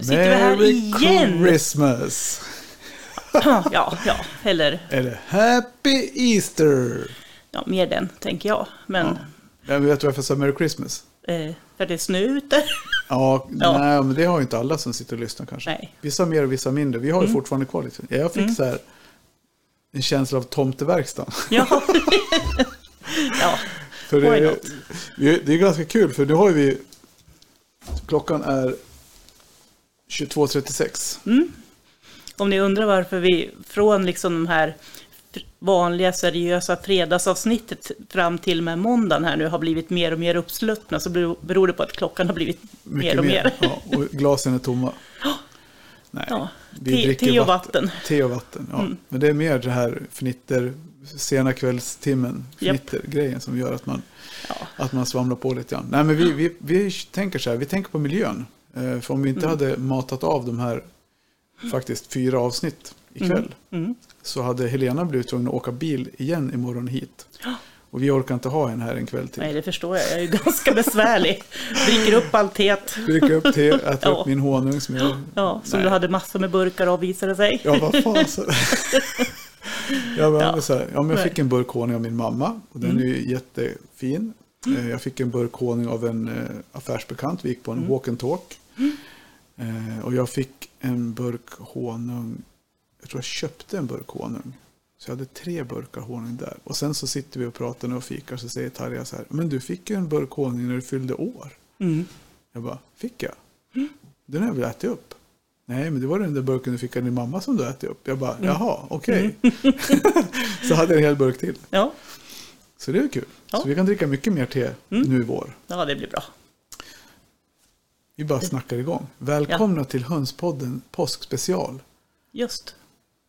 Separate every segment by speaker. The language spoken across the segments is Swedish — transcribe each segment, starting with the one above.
Speaker 1: Nu sitter vi här igen.
Speaker 2: Christmas!
Speaker 1: Ja, ja, eller
Speaker 2: Eller Happy Easter!
Speaker 1: ja, mer den, tänker jag. Men
Speaker 2: Ja. Jag vet du varför jag sa Merry Christmas?
Speaker 1: eh, för det är snö ute.
Speaker 2: Ja,
Speaker 1: Ja.
Speaker 2: nej, men det har ju inte alla som sitter och lyssnar kanske.
Speaker 1: Nej.
Speaker 2: Vissa mer och vissa mindre. Vi har ju fortfarande kvar lite. Jag fick så här en känsla av tomteverkstan.
Speaker 1: Ja. ja,
Speaker 2: För det, vi- det är ganska kul för nu har vi, klockan är 22.36.
Speaker 1: om ni undrar varför vi från liksom de här vanliga seriösa fredagsavsnittet fram till med måndagen här nu har blivit mer och mer uppsluppna så beror det på att klockan har blivit mer och mer.
Speaker 2: Ja, och glasen är tomma. Nej,
Speaker 1: Ja,
Speaker 2: vi
Speaker 1: te-
Speaker 2: dricker
Speaker 1: te och vatten. Mm.
Speaker 2: Te och vatten, ja. Men det är mer det här fnitter, sena kvällstimmen, fnitter-grejen som gör att man,
Speaker 1: Ja.
Speaker 2: att man svamlar på lite grann. Nej, men vi, vi, vi tänker så här, vi tänker på miljön. Eh, För om vi inte
Speaker 1: Mm.
Speaker 2: hade matat av de här, faktiskt fyra avsnitt ikväll,
Speaker 1: Mm.
Speaker 2: så hade Helena blivit tvungen att åka bil igen imorgon hit. Och vi orkar inte ha en här en kväll till.
Speaker 1: Nej, det förstår jag. Jag är ganska besvärlig. Dricker upp allt teet.
Speaker 2: Dricka upp te, äta
Speaker 1: Ja.
Speaker 2: upp min honung som jag...
Speaker 1: Ja, som
Speaker 2: Nej.
Speaker 1: du hade massor med burkar av visade sig.
Speaker 2: Ja, vad fan. Så... ja, men
Speaker 1: Ja.
Speaker 2: Så här, ja, men jag.
Speaker 1: Mm.
Speaker 2: fick en burk honung av min mamma. Och den är ju jättefin. Eh, Jag fick en burk honung av en eh, affärsbekant. Vi gick på en
Speaker 1: Mm.
Speaker 2: walk and talk. Eh, och jag fick en burk honung. Jag tror jag köpte en burk honung. Så jag hade tre burkar honung där. Och sen så sitter vi och pratar nu och fikar. Så säger Tarja så här. Men du fick ju en burk honung när du fyllde år.
Speaker 1: Mm.
Speaker 2: Jag bara, fick jag? Den har jag väl ätit upp? Nej, men det var den där burken du fick av din mamma som du ätit upp. Jag bara, jaha, okej. så hade jag en hel burk till.
Speaker 1: Ja,
Speaker 2: Så det är kul.
Speaker 1: Ja.
Speaker 2: Så vi kan dricka mycket mer te nu i vår.
Speaker 1: ja, det blir bra.
Speaker 2: Vi bara snackar igång. Välkomna till Hönspodden påskspecial.
Speaker 1: Just.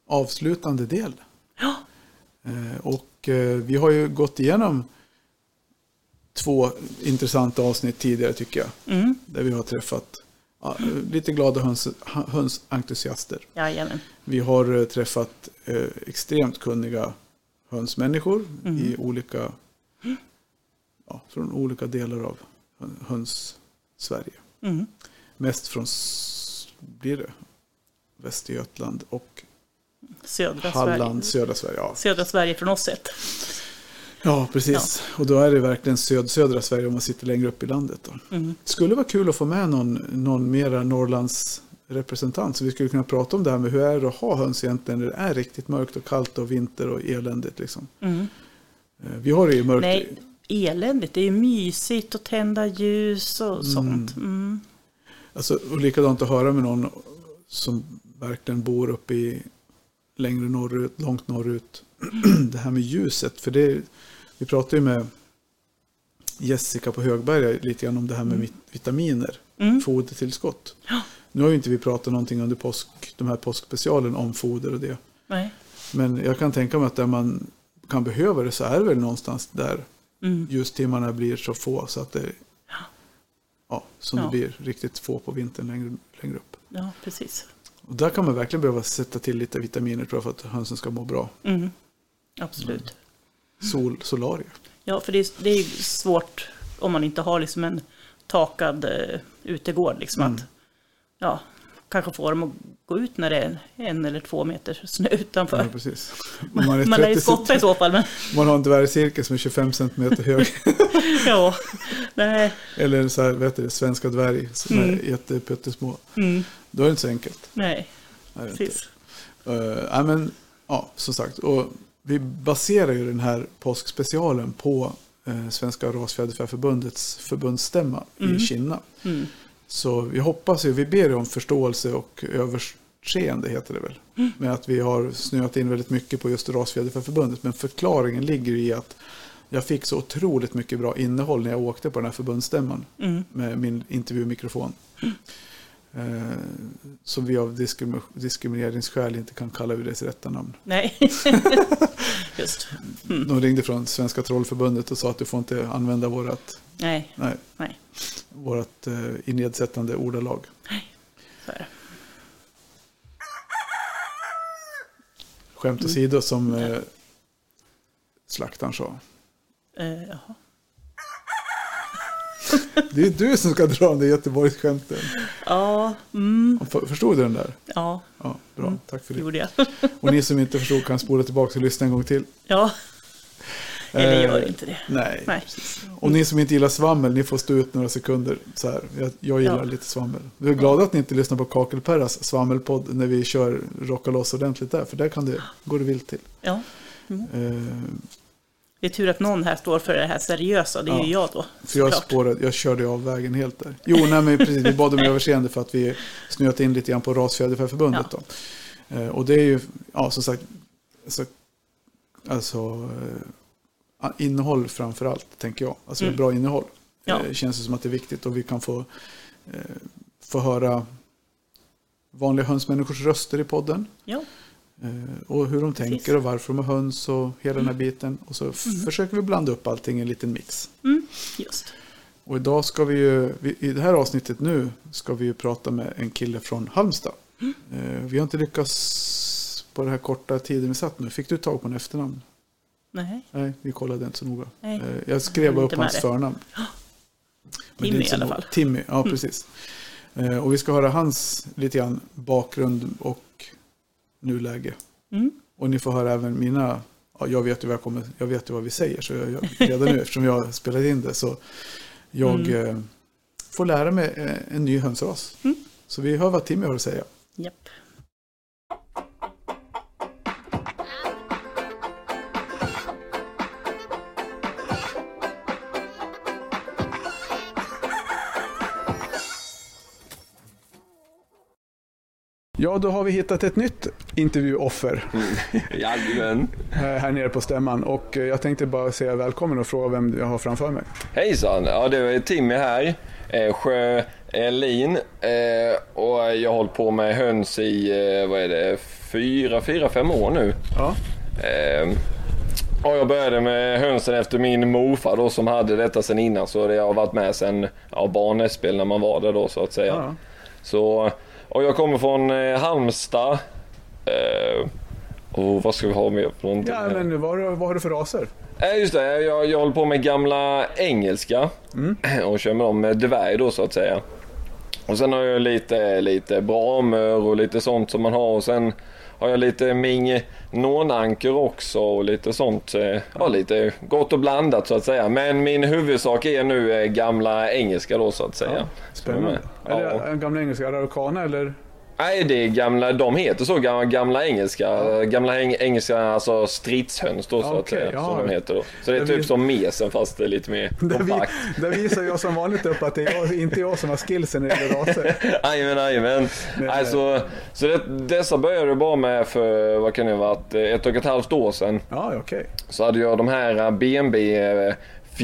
Speaker 2: Avslutande del.
Speaker 1: Ja,
Speaker 2: Eh, och eh, vi har ju gått igenom två intressanta avsnitt tidigare tycker jag.
Speaker 1: mm.
Speaker 2: Där vi har träffat ja, lite glada höns, hönsentusiaster.
Speaker 1: jajamän.
Speaker 2: Vi har eh, träffat extremt kunniga hönsmänniskor
Speaker 1: Mm.
Speaker 2: i olika, ja, från olika delar av hö- höns-Sverige.
Speaker 1: Mm.
Speaker 2: Mest från, blir det, Västergötland och
Speaker 1: Södra
Speaker 2: Halland,
Speaker 1: Sverige.
Speaker 2: södra Sverige. Ja,
Speaker 1: Södra Sverige från oss sett.
Speaker 2: ja precis. Och då är det verkligen söd, södra Sverige om man sitter längre upp i landet. Då.
Speaker 1: Mm.
Speaker 2: Det skulle vara kul att få med någon, någon mera Norrlands representant. Så vi skulle kunna prata om det här med hur är det att ha höns egentligen när det är riktigt mörkt och kallt och vinter och eländigt. Liksom.
Speaker 1: Mm.
Speaker 2: Eh, Vi har det ju mörkt.
Speaker 1: Nej, eländigt. Det är mysigt att tända ljus och sånt. Mm.
Speaker 2: Alltså, och likadant att höra med någon som verkligen bor uppe i längre norrut, långt norrut. det här med ljuset. För det, vi pratade ju med Jessica på Högberga lite grann om det här med vit- vitaminer.
Speaker 1: Mm.
Speaker 2: Fodertillskott.
Speaker 1: Ja.
Speaker 2: Nu har ju inte vi pratat någonting under påsk, de här påskspecialen om foder och det.
Speaker 1: Nej.
Speaker 2: Men jag kan tänka mig att där man kan behöva det så är det väl någonstans där
Speaker 1: Mm.
Speaker 2: ljustimmarna blir så få så att det ja, som
Speaker 1: Ja.
Speaker 2: det blir riktigt få på vintern längre, längre upp.
Speaker 1: Ja, precis.
Speaker 2: Och där kan man verkligen behöva sätta till lite vitaminer tror jag för att hönsen ska må bra.
Speaker 1: Mm. Absolut.
Speaker 2: Sol, solarier.
Speaker 1: Ja, för det är, det är svårt om man inte har liksom en takad eh, utegård. Liksom
Speaker 2: Mm.
Speaker 1: att, ja, kanske få dem att gå ut när det är en eller två meter snö utanför.
Speaker 2: Ja, precis. Man, är
Speaker 1: Man lär ju
Speaker 2: 30
Speaker 1: skotta i så fall, men
Speaker 2: man har en dvärgcirkel som är 25 centimeter hög.
Speaker 1: ja. Nej.
Speaker 2: Eller så här, vet du, svenska dvärg som är
Speaker 1: Mm.
Speaker 2: jättepyttesmå.
Speaker 1: Mm.
Speaker 2: Då är det inte så enkelt.
Speaker 1: Nej,
Speaker 2: Är inte.
Speaker 1: precis.
Speaker 2: Uh, ja, men, ja, som sagt. Och vi baserar ju den här påskspecialen på eh, Svenska Rasfjäderfäförbundets förbundsstämma
Speaker 1: Mm.
Speaker 2: i Kina.
Speaker 1: Mm.
Speaker 2: Så vi hoppas ju, vi ber om förståelse och överseende heter det väl.
Speaker 1: Mm.
Speaker 2: Med att vi har snöat in väldigt mycket på just Rasfjäderfäförbundet. Men förklaringen ligger i att jag fick så otroligt mycket bra innehåll när jag åkte på den här förbundsstämman
Speaker 1: Mm.
Speaker 2: med min intervjumikrofon. Eh, som vi av diskrimi- diskrimineringsskäl inte kan kalla vid dess rätta namn.
Speaker 1: Nej, just. Mm.
Speaker 2: De ringde från Svenska Trollförbundet och sa att du får inte använda vårat,
Speaker 1: Nej,
Speaker 2: nej,
Speaker 1: nej,
Speaker 2: vårat eh, i nedsättande ordalag.
Speaker 1: så är det.
Speaker 2: Skämt åsido som eh, slaktaren sa.
Speaker 1: Eh, jaha.
Speaker 2: Det är du som ska dra de där Göteborgsskämten.
Speaker 1: Ja, mm,
Speaker 2: Förstod du den där?
Speaker 1: ja,
Speaker 2: Ja, bra. Tack för
Speaker 1: det gjorde jag.
Speaker 2: Och ni som inte förstod kan spola tillbaka och lyssna en gång till.
Speaker 1: Ja, eller
Speaker 2: Eh,
Speaker 1: gör inte det.
Speaker 2: Nej.
Speaker 1: Nej.
Speaker 2: Och ni som inte gillar svammel, ni får stå ut några sekunder. Så här. Jag, jag gillar
Speaker 1: Ja.
Speaker 2: lite svammel. Vi är glada att ni inte lyssnar på Kakelperras svammelpodd när vi kör rocka loss ordentligt där. För där kan det, går det vilt till.
Speaker 1: Ja.
Speaker 2: Eh,
Speaker 1: Det är tur att någon här står för det här seriösa, det är
Speaker 2: Ja.
Speaker 1: ju jag då.
Speaker 2: för jag spårade, jag körde av vägen helt där. Jo, nej men precis, vi bad om överseende för att vi snöat in lite grann på Rasfjäderfäförbundet
Speaker 1: Ja.
Speaker 2: då. Eh, och det är ju, ja som sagt, så, alltså eh, innehåll framför allt, tänker jag. Alltså
Speaker 1: Mm.
Speaker 2: bra innehåll.
Speaker 1: Ja.
Speaker 2: Eh, känns det som att det är viktigt och vi kan få, eh, få höra vanliga hönsmänniskors röster i podden.
Speaker 1: Ja,
Speaker 2: och hur de tänker
Speaker 1: Precis. Mm.
Speaker 2: och varför de är höns och hela den här biten. Och så f- försöker vi blanda upp allting i en liten mix.
Speaker 1: mm, just.
Speaker 2: Och idag ska vi ju, i det här avsnittet nu, ska vi ju prata med en kille från Halmstad. Eh, vi har inte lyckats på den här korta tiden vi satt nu. Fick du tag på en efternamn?
Speaker 1: Nej,
Speaker 2: Nej, vi kollade inte så noga.
Speaker 1: Nej.
Speaker 2: Eh, jag skrev bara upp hans förnamn. Det är
Speaker 1: Timmy i alla fall. Mm.
Speaker 2: Timmy, ja precis. Eh, och vi ska höra hans lite grann bakgrund och nuläge.
Speaker 1: Mm.
Speaker 2: Och ni får höra även mina, ja, jag vet ju vad jag kommer, jag vet ju vad vi säger så jag, jag, redan nu eftersom jag spelat in det så jag
Speaker 1: Mm.
Speaker 2: eh, får lära mig eh, en ny hönsras.
Speaker 1: Mm.
Speaker 2: Så vi hör vad Timmy har att säga.
Speaker 1: Japp.
Speaker 2: Ja, då har vi hittat ett nytt intervjuoffer
Speaker 3: Jajamän.
Speaker 2: eh, här nere på stämman och eh, jag tänkte bara säga välkommen och fråga vem jag har framför mig.
Speaker 3: Hejsan, ja det är Timmy här. Eh, Sjö Elin. Eh, och jag har hållit på med höns i, vad är det, fyra, fyra, fem år nu.
Speaker 2: Ja,
Speaker 3: och jag började med hönsen efter min morfar då som hade detta sen innan. Så det har varit med sen ja, barnäspel när man var där då så att säga.
Speaker 2: ja.
Speaker 3: Så, och jag kommer från eh, Halmstad. Eh, och vad ska vi ha mer för någonting?
Speaker 2: ja men vad, har du- vad har du för raser?
Speaker 3: Nej just det, jag, jag håller på med gamla engelska och kör med dem med dvärg då så att säga. Och sen har jag lite, lite bramer och lite sånt som man har och sen har jag lite Ming Nonanker också och lite sånt. eh, Ja, lite gott och blandat så att säga. Men min huvudsak är nu eh, gamla engelska då så att säga.
Speaker 2: Ja, spännande.
Speaker 3: Ja.
Speaker 2: Är det en gamla engelska araucana eller?
Speaker 3: Nej, det är gamla, de heter så, gamla, gamla engelska, gamla eng, engelska alltså stridshöns då så
Speaker 2: Ja,
Speaker 3: att säga.
Speaker 2: ja.
Speaker 3: Som de heter då. Så det är
Speaker 2: Det
Speaker 3: typ
Speaker 2: vi-
Speaker 3: som mesen fast det är lite mer
Speaker 2: Där, vi,
Speaker 3: kompakt.
Speaker 2: där visar jag som vanligt upp att det är jag, inte jag som har skillsen när det raser.
Speaker 3: Jajamän, jajamän.
Speaker 2: Men,
Speaker 3: Alltså, så det, dessa började jag bara med för, vad kan det varit, ett och ett halvt år sedan.
Speaker 2: Ja, okej.
Speaker 3: Så hade jag de här BNB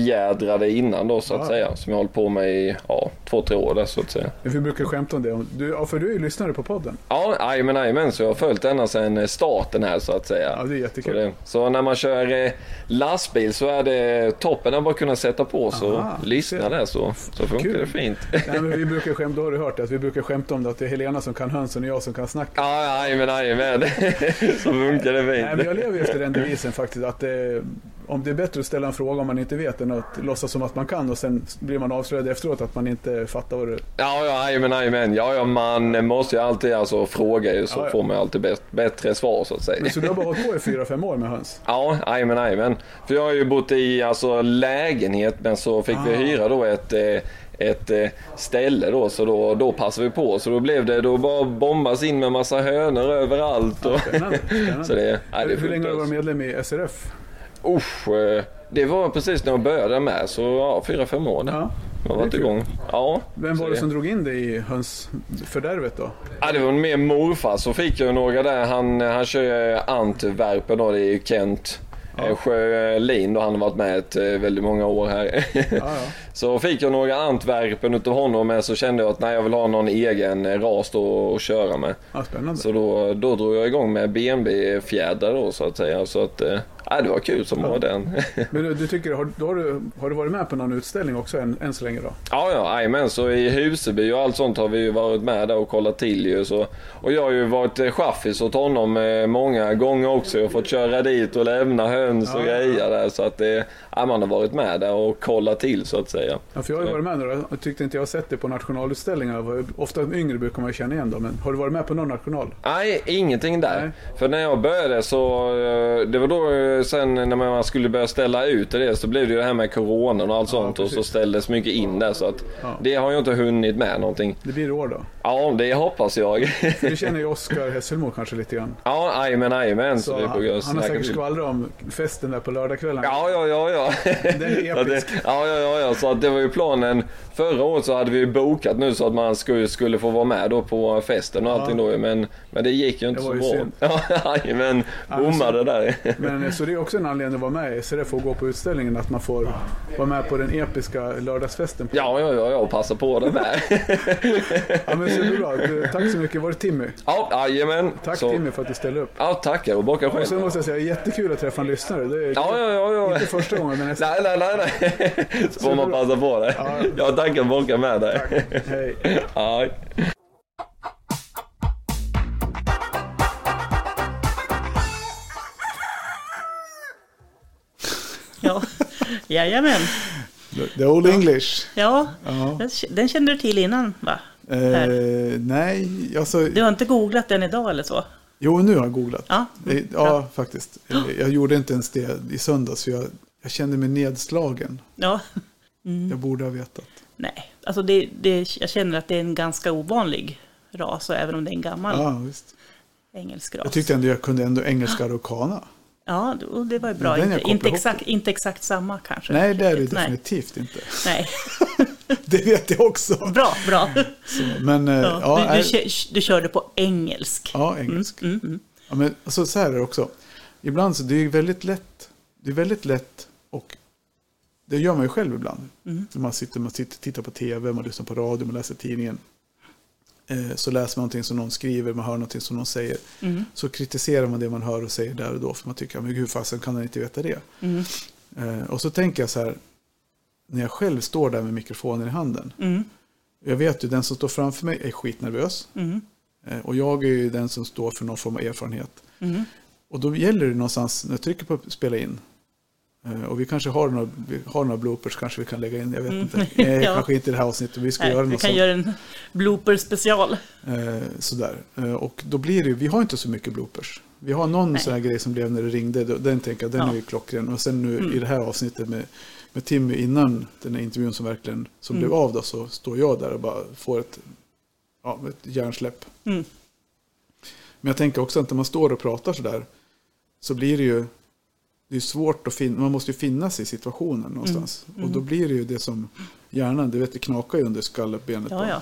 Speaker 3: fjädrade innan då så att
Speaker 2: Ja.
Speaker 3: säga. Som jag hållit på med i ja, två, tre år där så att säga.
Speaker 2: Vi brukar skämta om det. Du, ja, för du är ju lyssnare på podden.
Speaker 3: Ja, jajamän, jajamän. Så jag har följt denna sedan starten här så att säga.
Speaker 2: Ja, det är
Speaker 3: Så,
Speaker 2: jättekul.
Speaker 3: det, så när man kör eh, lastbil så är det toppen att bara kunna sätta på så
Speaker 2: Aha,
Speaker 3: lyssna där så, så funkar
Speaker 2: Kul.
Speaker 3: det fint.
Speaker 2: Nej, vi brukar skämta, då har du hört det, att vi brukar skämta om det, att det är Helena som kan hönsen och jag som kan snacka.
Speaker 3: Ja, jajamän, jajamän. Så funkar det
Speaker 2: Nej, men
Speaker 3: fint.
Speaker 2: jag lever efter den devisen faktiskt, att eh, om det är bättre att ställa en fråga om man inte vet än att låtsas som att man kan och sen blir man avslöjad efteråt att man inte fattar vad det
Speaker 3: Ja, ja, jajamän, jajamän. Ja, ja, man måste ju alltid alltså fråga ju så
Speaker 2: Ja, ja.
Speaker 3: får man alltid bäst, bättre svar så att säga.
Speaker 2: Men så du har bara hållit på i fyra, fem år med höns?
Speaker 3: Ja, jajamän, jajamän. För jag har ju bott i alltså, lägenhet men så fick vi
Speaker 2: Ah.
Speaker 3: hyra då ett, eh, ett eh, ställe då så då, då passade vi på. Så då blev det, då bara bombas in med massa hönor överallt. Och,
Speaker 2: Spännande. spännande.
Speaker 3: så det, nej, det
Speaker 2: Hur länge har du varit medlem i SRF?
Speaker 3: Usch, eh, det var precis när jag började med så ja, fyra, fem år.
Speaker 2: Ja.
Speaker 3: Jag har varit igång. Ja,
Speaker 2: Vem var det som drog in dig i hönsfördärvet då?
Speaker 3: Ja, det var mer morfar. Så fick jag några där. Han, han kör Antwerpen då. Det är ju Kent
Speaker 2: Ja.
Speaker 3: ja. Sjölin då. Han har varit med ett, eh, väldigt många år här.
Speaker 2: Ja, ja.
Speaker 3: så fick jag några Antwerpen utav honom. Men så kände jag att nej, jag vill ha någon egen eh, ras då att köra med.
Speaker 2: ja spännande.
Speaker 3: Så då, då drog jag igång med BNB fjädrar då så att säga. Så att, eh, ja, det var kul som var den.
Speaker 2: Men du, du tycker, har, har, du, har du varit med på någon utställning också än, än så länge då?
Speaker 3: Ja, ja, jajamän. Så i Huseby och allt sånt har vi ju varit med där och kollat till ju. Så, och jag har ju varit eh, chaffis åt honom eh, många gånger också. Har fått köra dit och lämna höns och
Speaker 2: Ja, ja,
Speaker 3: grejer där. Så att det, ja, man har varit med där och kollat till så att säga.
Speaker 2: Ja, för jag har ju varit med några, jag tyckte inte jag sett det på nationalutställningar. Ofta yngre brukar man känna igen dem, men har du varit med på någon national?
Speaker 3: Nej, ingenting där.
Speaker 2: Nej.
Speaker 3: För när jag började så, eh, det var då sen när man skulle börja ställa ut det så blev det ju det här med coronan och allt sånt och så
Speaker 2: precis.
Speaker 3: ställdes mycket in där så att
Speaker 2: Ja.
Speaker 3: det har jag inte hunnit med någonting.
Speaker 2: Det blir år då?
Speaker 3: Ja, det hoppas jag.
Speaker 2: Det känner ju Oskar Hesselmo kanske lite grann.
Speaker 3: ja, jajamän, jajamän. Så,
Speaker 2: Så
Speaker 3: vi får
Speaker 2: han, han har säkert skvallrat om festen där på lördagskvällen.
Speaker 3: Ja, ja, ja, ja.
Speaker 2: Den är
Speaker 3: Ja,
Speaker 2: episk.
Speaker 3: ja, ja, ja, ja. Så att det var ju planen. Förra året så hade vi bokat nu så att man skulle, skulle få vara med då på festen och allting då. Men, men det gick ju inte
Speaker 2: Det
Speaker 3: så
Speaker 2: var ju
Speaker 3: bra. Ja, men
Speaker 2: Ja,
Speaker 3: bommade där.
Speaker 2: Men eh, så det är också en anledning att vara med i SRF och gå på utställningen, att man får vara med på den episka lördagsfesten.
Speaker 3: Ja, ja, ja, ja, passa på det med.
Speaker 2: Ja, men så bra. Tack så mycket. Var det Timmy?
Speaker 3: Ja, jajamän.
Speaker 2: Tack
Speaker 3: Så-
Speaker 2: Timmy för att du ställde upp.
Speaker 3: Ja, tackar och bocka
Speaker 2: Och sen
Speaker 3: själv.
Speaker 2: måste jag säga, jättekul att träffa en lyssnare. Det är
Speaker 3: Ja, ja, ja, ja.
Speaker 2: inte första gången, men nästa.
Speaker 3: Nej, nej, nej, nej. Så får man passa på det.
Speaker 2: Ja.
Speaker 3: Jag tackar och bockar med dig.
Speaker 2: Hej.
Speaker 3: Ja.
Speaker 1: Ja, jajamän.
Speaker 2: The Old English.
Speaker 1: Ja,
Speaker 2: Ja.
Speaker 1: den, den kände du till innan va?
Speaker 2: Eh, nej, alltså...
Speaker 1: Du har inte googlat den idag eller så?
Speaker 2: Jo, nu har jag googlat.
Speaker 1: Ja,
Speaker 2: Eh, Ja, faktiskt. Eh, Jag gjorde inte ens det i söndags, för jag, jag kände mig nedslagen.
Speaker 1: Ja.
Speaker 2: Jag borde ha vetat.
Speaker 1: Nej, alltså det, det, jag känner att det är en ganska ovanlig ras, och även om det är en gammal
Speaker 2: Ja, visst.
Speaker 1: engelsk ras.
Speaker 2: Jag tyckte ändå jag kunde ändå engelska araucana.
Speaker 1: Ja, det var ju bra. Inte, inte,
Speaker 2: ihop
Speaker 1: exakt, inte exakt samma kanske.
Speaker 2: Nej, det är det
Speaker 1: Nej.
Speaker 2: definitivt inte.
Speaker 1: Nej,
Speaker 2: Det vet jag också.
Speaker 1: bra, bra.
Speaker 2: Så, men, eh,
Speaker 1: Ja,
Speaker 2: ja,
Speaker 1: du, du, du körde på engelsk.
Speaker 2: ja, engelsk.
Speaker 1: Mm, mm.
Speaker 2: Ja, men alltså, så här är det också. Ibland så det är väldigt lätt. Det är väldigt lätt och det gör man ju själv ibland.
Speaker 1: Mm.
Speaker 2: Man sitter, man sitter tittar på tv, man lyssnar på radio, man läser tidningen. Eh, så läser man någonting som någon skriver, man hör någonting som någon säger.
Speaker 1: Mm.
Speaker 2: Så kritiserar man det man hör och säger där och då. För man tycker, men hur fasen kan han inte veta det?
Speaker 1: Mm.
Speaker 2: Eh, och så tänker jag så här. När jag själv står där med mikrofonen i handen.
Speaker 1: Mm.
Speaker 2: Jag vet ju, den som står framför mig är skitnervös.
Speaker 1: Mm.
Speaker 2: Eh, och jag är ju den som står för någon form av erfarenhet.
Speaker 1: Mm.
Speaker 2: Och då gäller det någonstans, när jag trycker på spela in. Eh, Och vi kanske har några, vi har några bloopers, kanske vi kan lägga in, jag vet inte. Eh,
Speaker 1: Ja.
Speaker 2: Kanske inte i det här avsnittet, vi ska
Speaker 1: Nej,
Speaker 2: göra
Speaker 1: vi
Speaker 2: något
Speaker 1: kan
Speaker 2: sånt.
Speaker 1: göra en blooper special.
Speaker 2: Eh, sådär. Eh, och då blir det ju, vi har inte så mycket bloopers. Vi har någon
Speaker 1: Nej.
Speaker 2: sån här grej som blev när det ringde, den tänker jag, den
Speaker 1: Ja.
Speaker 2: är ju klockren. Och sen nu
Speaker 1: Mm.
Speaker 2: i det här avsnittet med, med Timmy innan den här intervjun som verkligen som
Speaker 1: Mm.
Speaker 2: blev av då, så står jag där och bara får ett, ja, ett hjärnsläpp.
Speaker 1: Mm.
Speaker 2: Men jag tänker också att när man står och pratar sådär så blir det ju det är svårt att finna, man måste ju finnas i situationen någonstans.
Speaker 1: Mm.
Speaker 2: Och då blir det ju det som hjärnan, du vet det knakar ju under skallebenet.
Speaker 1: Ja, ja.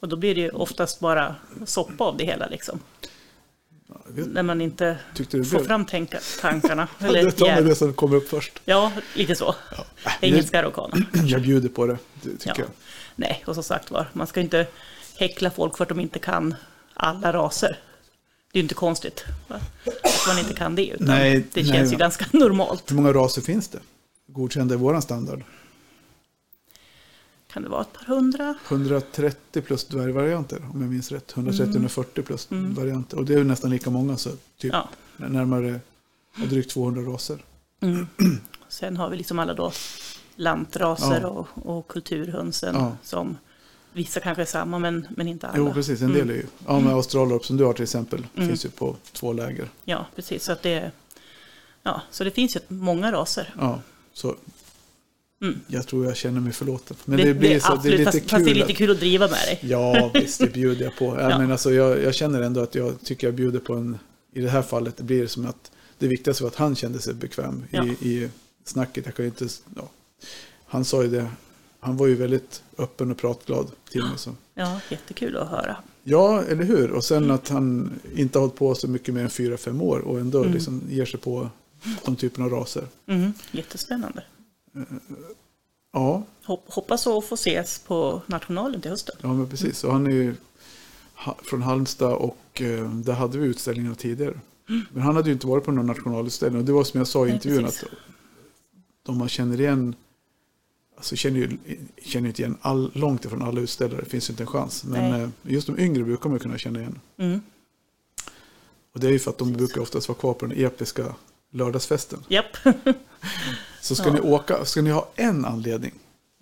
Speaker 1: Och då blir det ju oftast bara soppa av det hela liksom.
Speaker 2: Ja, vet,
Speaker 1: När man inte får fram tänka, tankarna.
Speaker 2: Ja,
Speaker 1: Eller
Speaker 2: det tar det som kommer upp först.
Speaker 1: Ja, lite så. Engelska rokana.
Speaker 2: Jag bjuder på det, det tycker
Speaker 1: Ja.
Speaker 2: jag.
Speaker 1: Nej, och som sagt var, man ska inte häckla folk för att de inte kan alla raser. Det är ju inte konstigt va? att man inte kan det. Utan
Speaker 2: Nej,
Speaker 1: det
Speaker 2: nej,
Speaker 1: känns ju
Speaker 2: va.
Speaker 1: ganska normalt.
Speaker 2: Hur många raser finns det? Godkända i våran standard?
Speaker 1: Kan det vara ett par hundra?
Speaker 2: 130 plus dvärgvarianter om jag minns rätt. 130-140 plus varianter. Och det är ju nästan lika många så typ
Speaker 1: Ja.
Speaker 2: närmare drygt 200 raser.
Speaker 1: Mm. Sen har vi liksom alla då lantraser
Speaker 2: Ja.
Speaker 1: och, och kulturhönsen som vissa kanske är samma men, men inte alla.
Speaker 2: Jo, precis. En del är ju. Ja, med Australorp som du har till exempel. Finns ju på två läger.
Speaker 1: Ja, precis. Så, att det, ja, så det finns ju många raser.
Speaker 2: Ja, så
Speaker 1: Mm.
Speaker 2: jag tror jag känner mig förlåten. Men
Speaker 1: det,
Speaker 2: det, blir så, det är
Speaker 1: absolut,
Speaker 2: lite
Speaker 1: fast,
Speaker 2: kul.
Speaker 1: fast det är lite kul att driva med dig.
Speaker 2: Ja, visst, det bjuder jag på. Ja. Men alltså, jag, jag känner ändå att jag tycker jag bjuder på en... I det här fallet det blir det som att det viktigaste var att han kände sig bekväm
Speaker 1: Ja.
Speaker 2: i, i snacket. Jag kan inte... Ja. Han sa ju det. Han var ju väldigt öppen och pratglad till mig. Så.
Speaker 1: Ja, jättekul att höra.
Speaker 2: Ja, eller hur? Och sen att han inte har hållit på så mycket mer än fyra, fem år och ändå
Speaker 1: Mm.
Speaker 2: liksom ger sig på de typen av raser.
Speaker 1: Mm, jättespännande.
Speaker 2: Ja,
Speaker 1: Hop, hoppas att få ses på nationalen till hösten.
Speaker 2: ja men precis. Och han är ju från Halmstad och eh, där hade vi utställningar tidigare. Men han hade ju inte varit på någon nationalutställning. Och det var som jag sa i
Speaker 1: Nej,
Speaker 2: intervjun
Speaker 1: precis.
Speaker 2: att de man känner igen, alltså känner ju känner inte igen all, långt ifrån alla utställare, det finns inte en chans. Men
Speaker 1: Nej.
Speaker 2: eh, just de yngre brukar man kunna känna igen.
Speaker 1: Mm.
Speaker 2: Och det är ju för att de brukar oftast vara kvar på den episka lördagsfesten.
Speaker 1: Japp.
Speaker 2: Så ska
Speaker 1: Ja.
Speaker 2: ni åka, ska ni ha en anledning,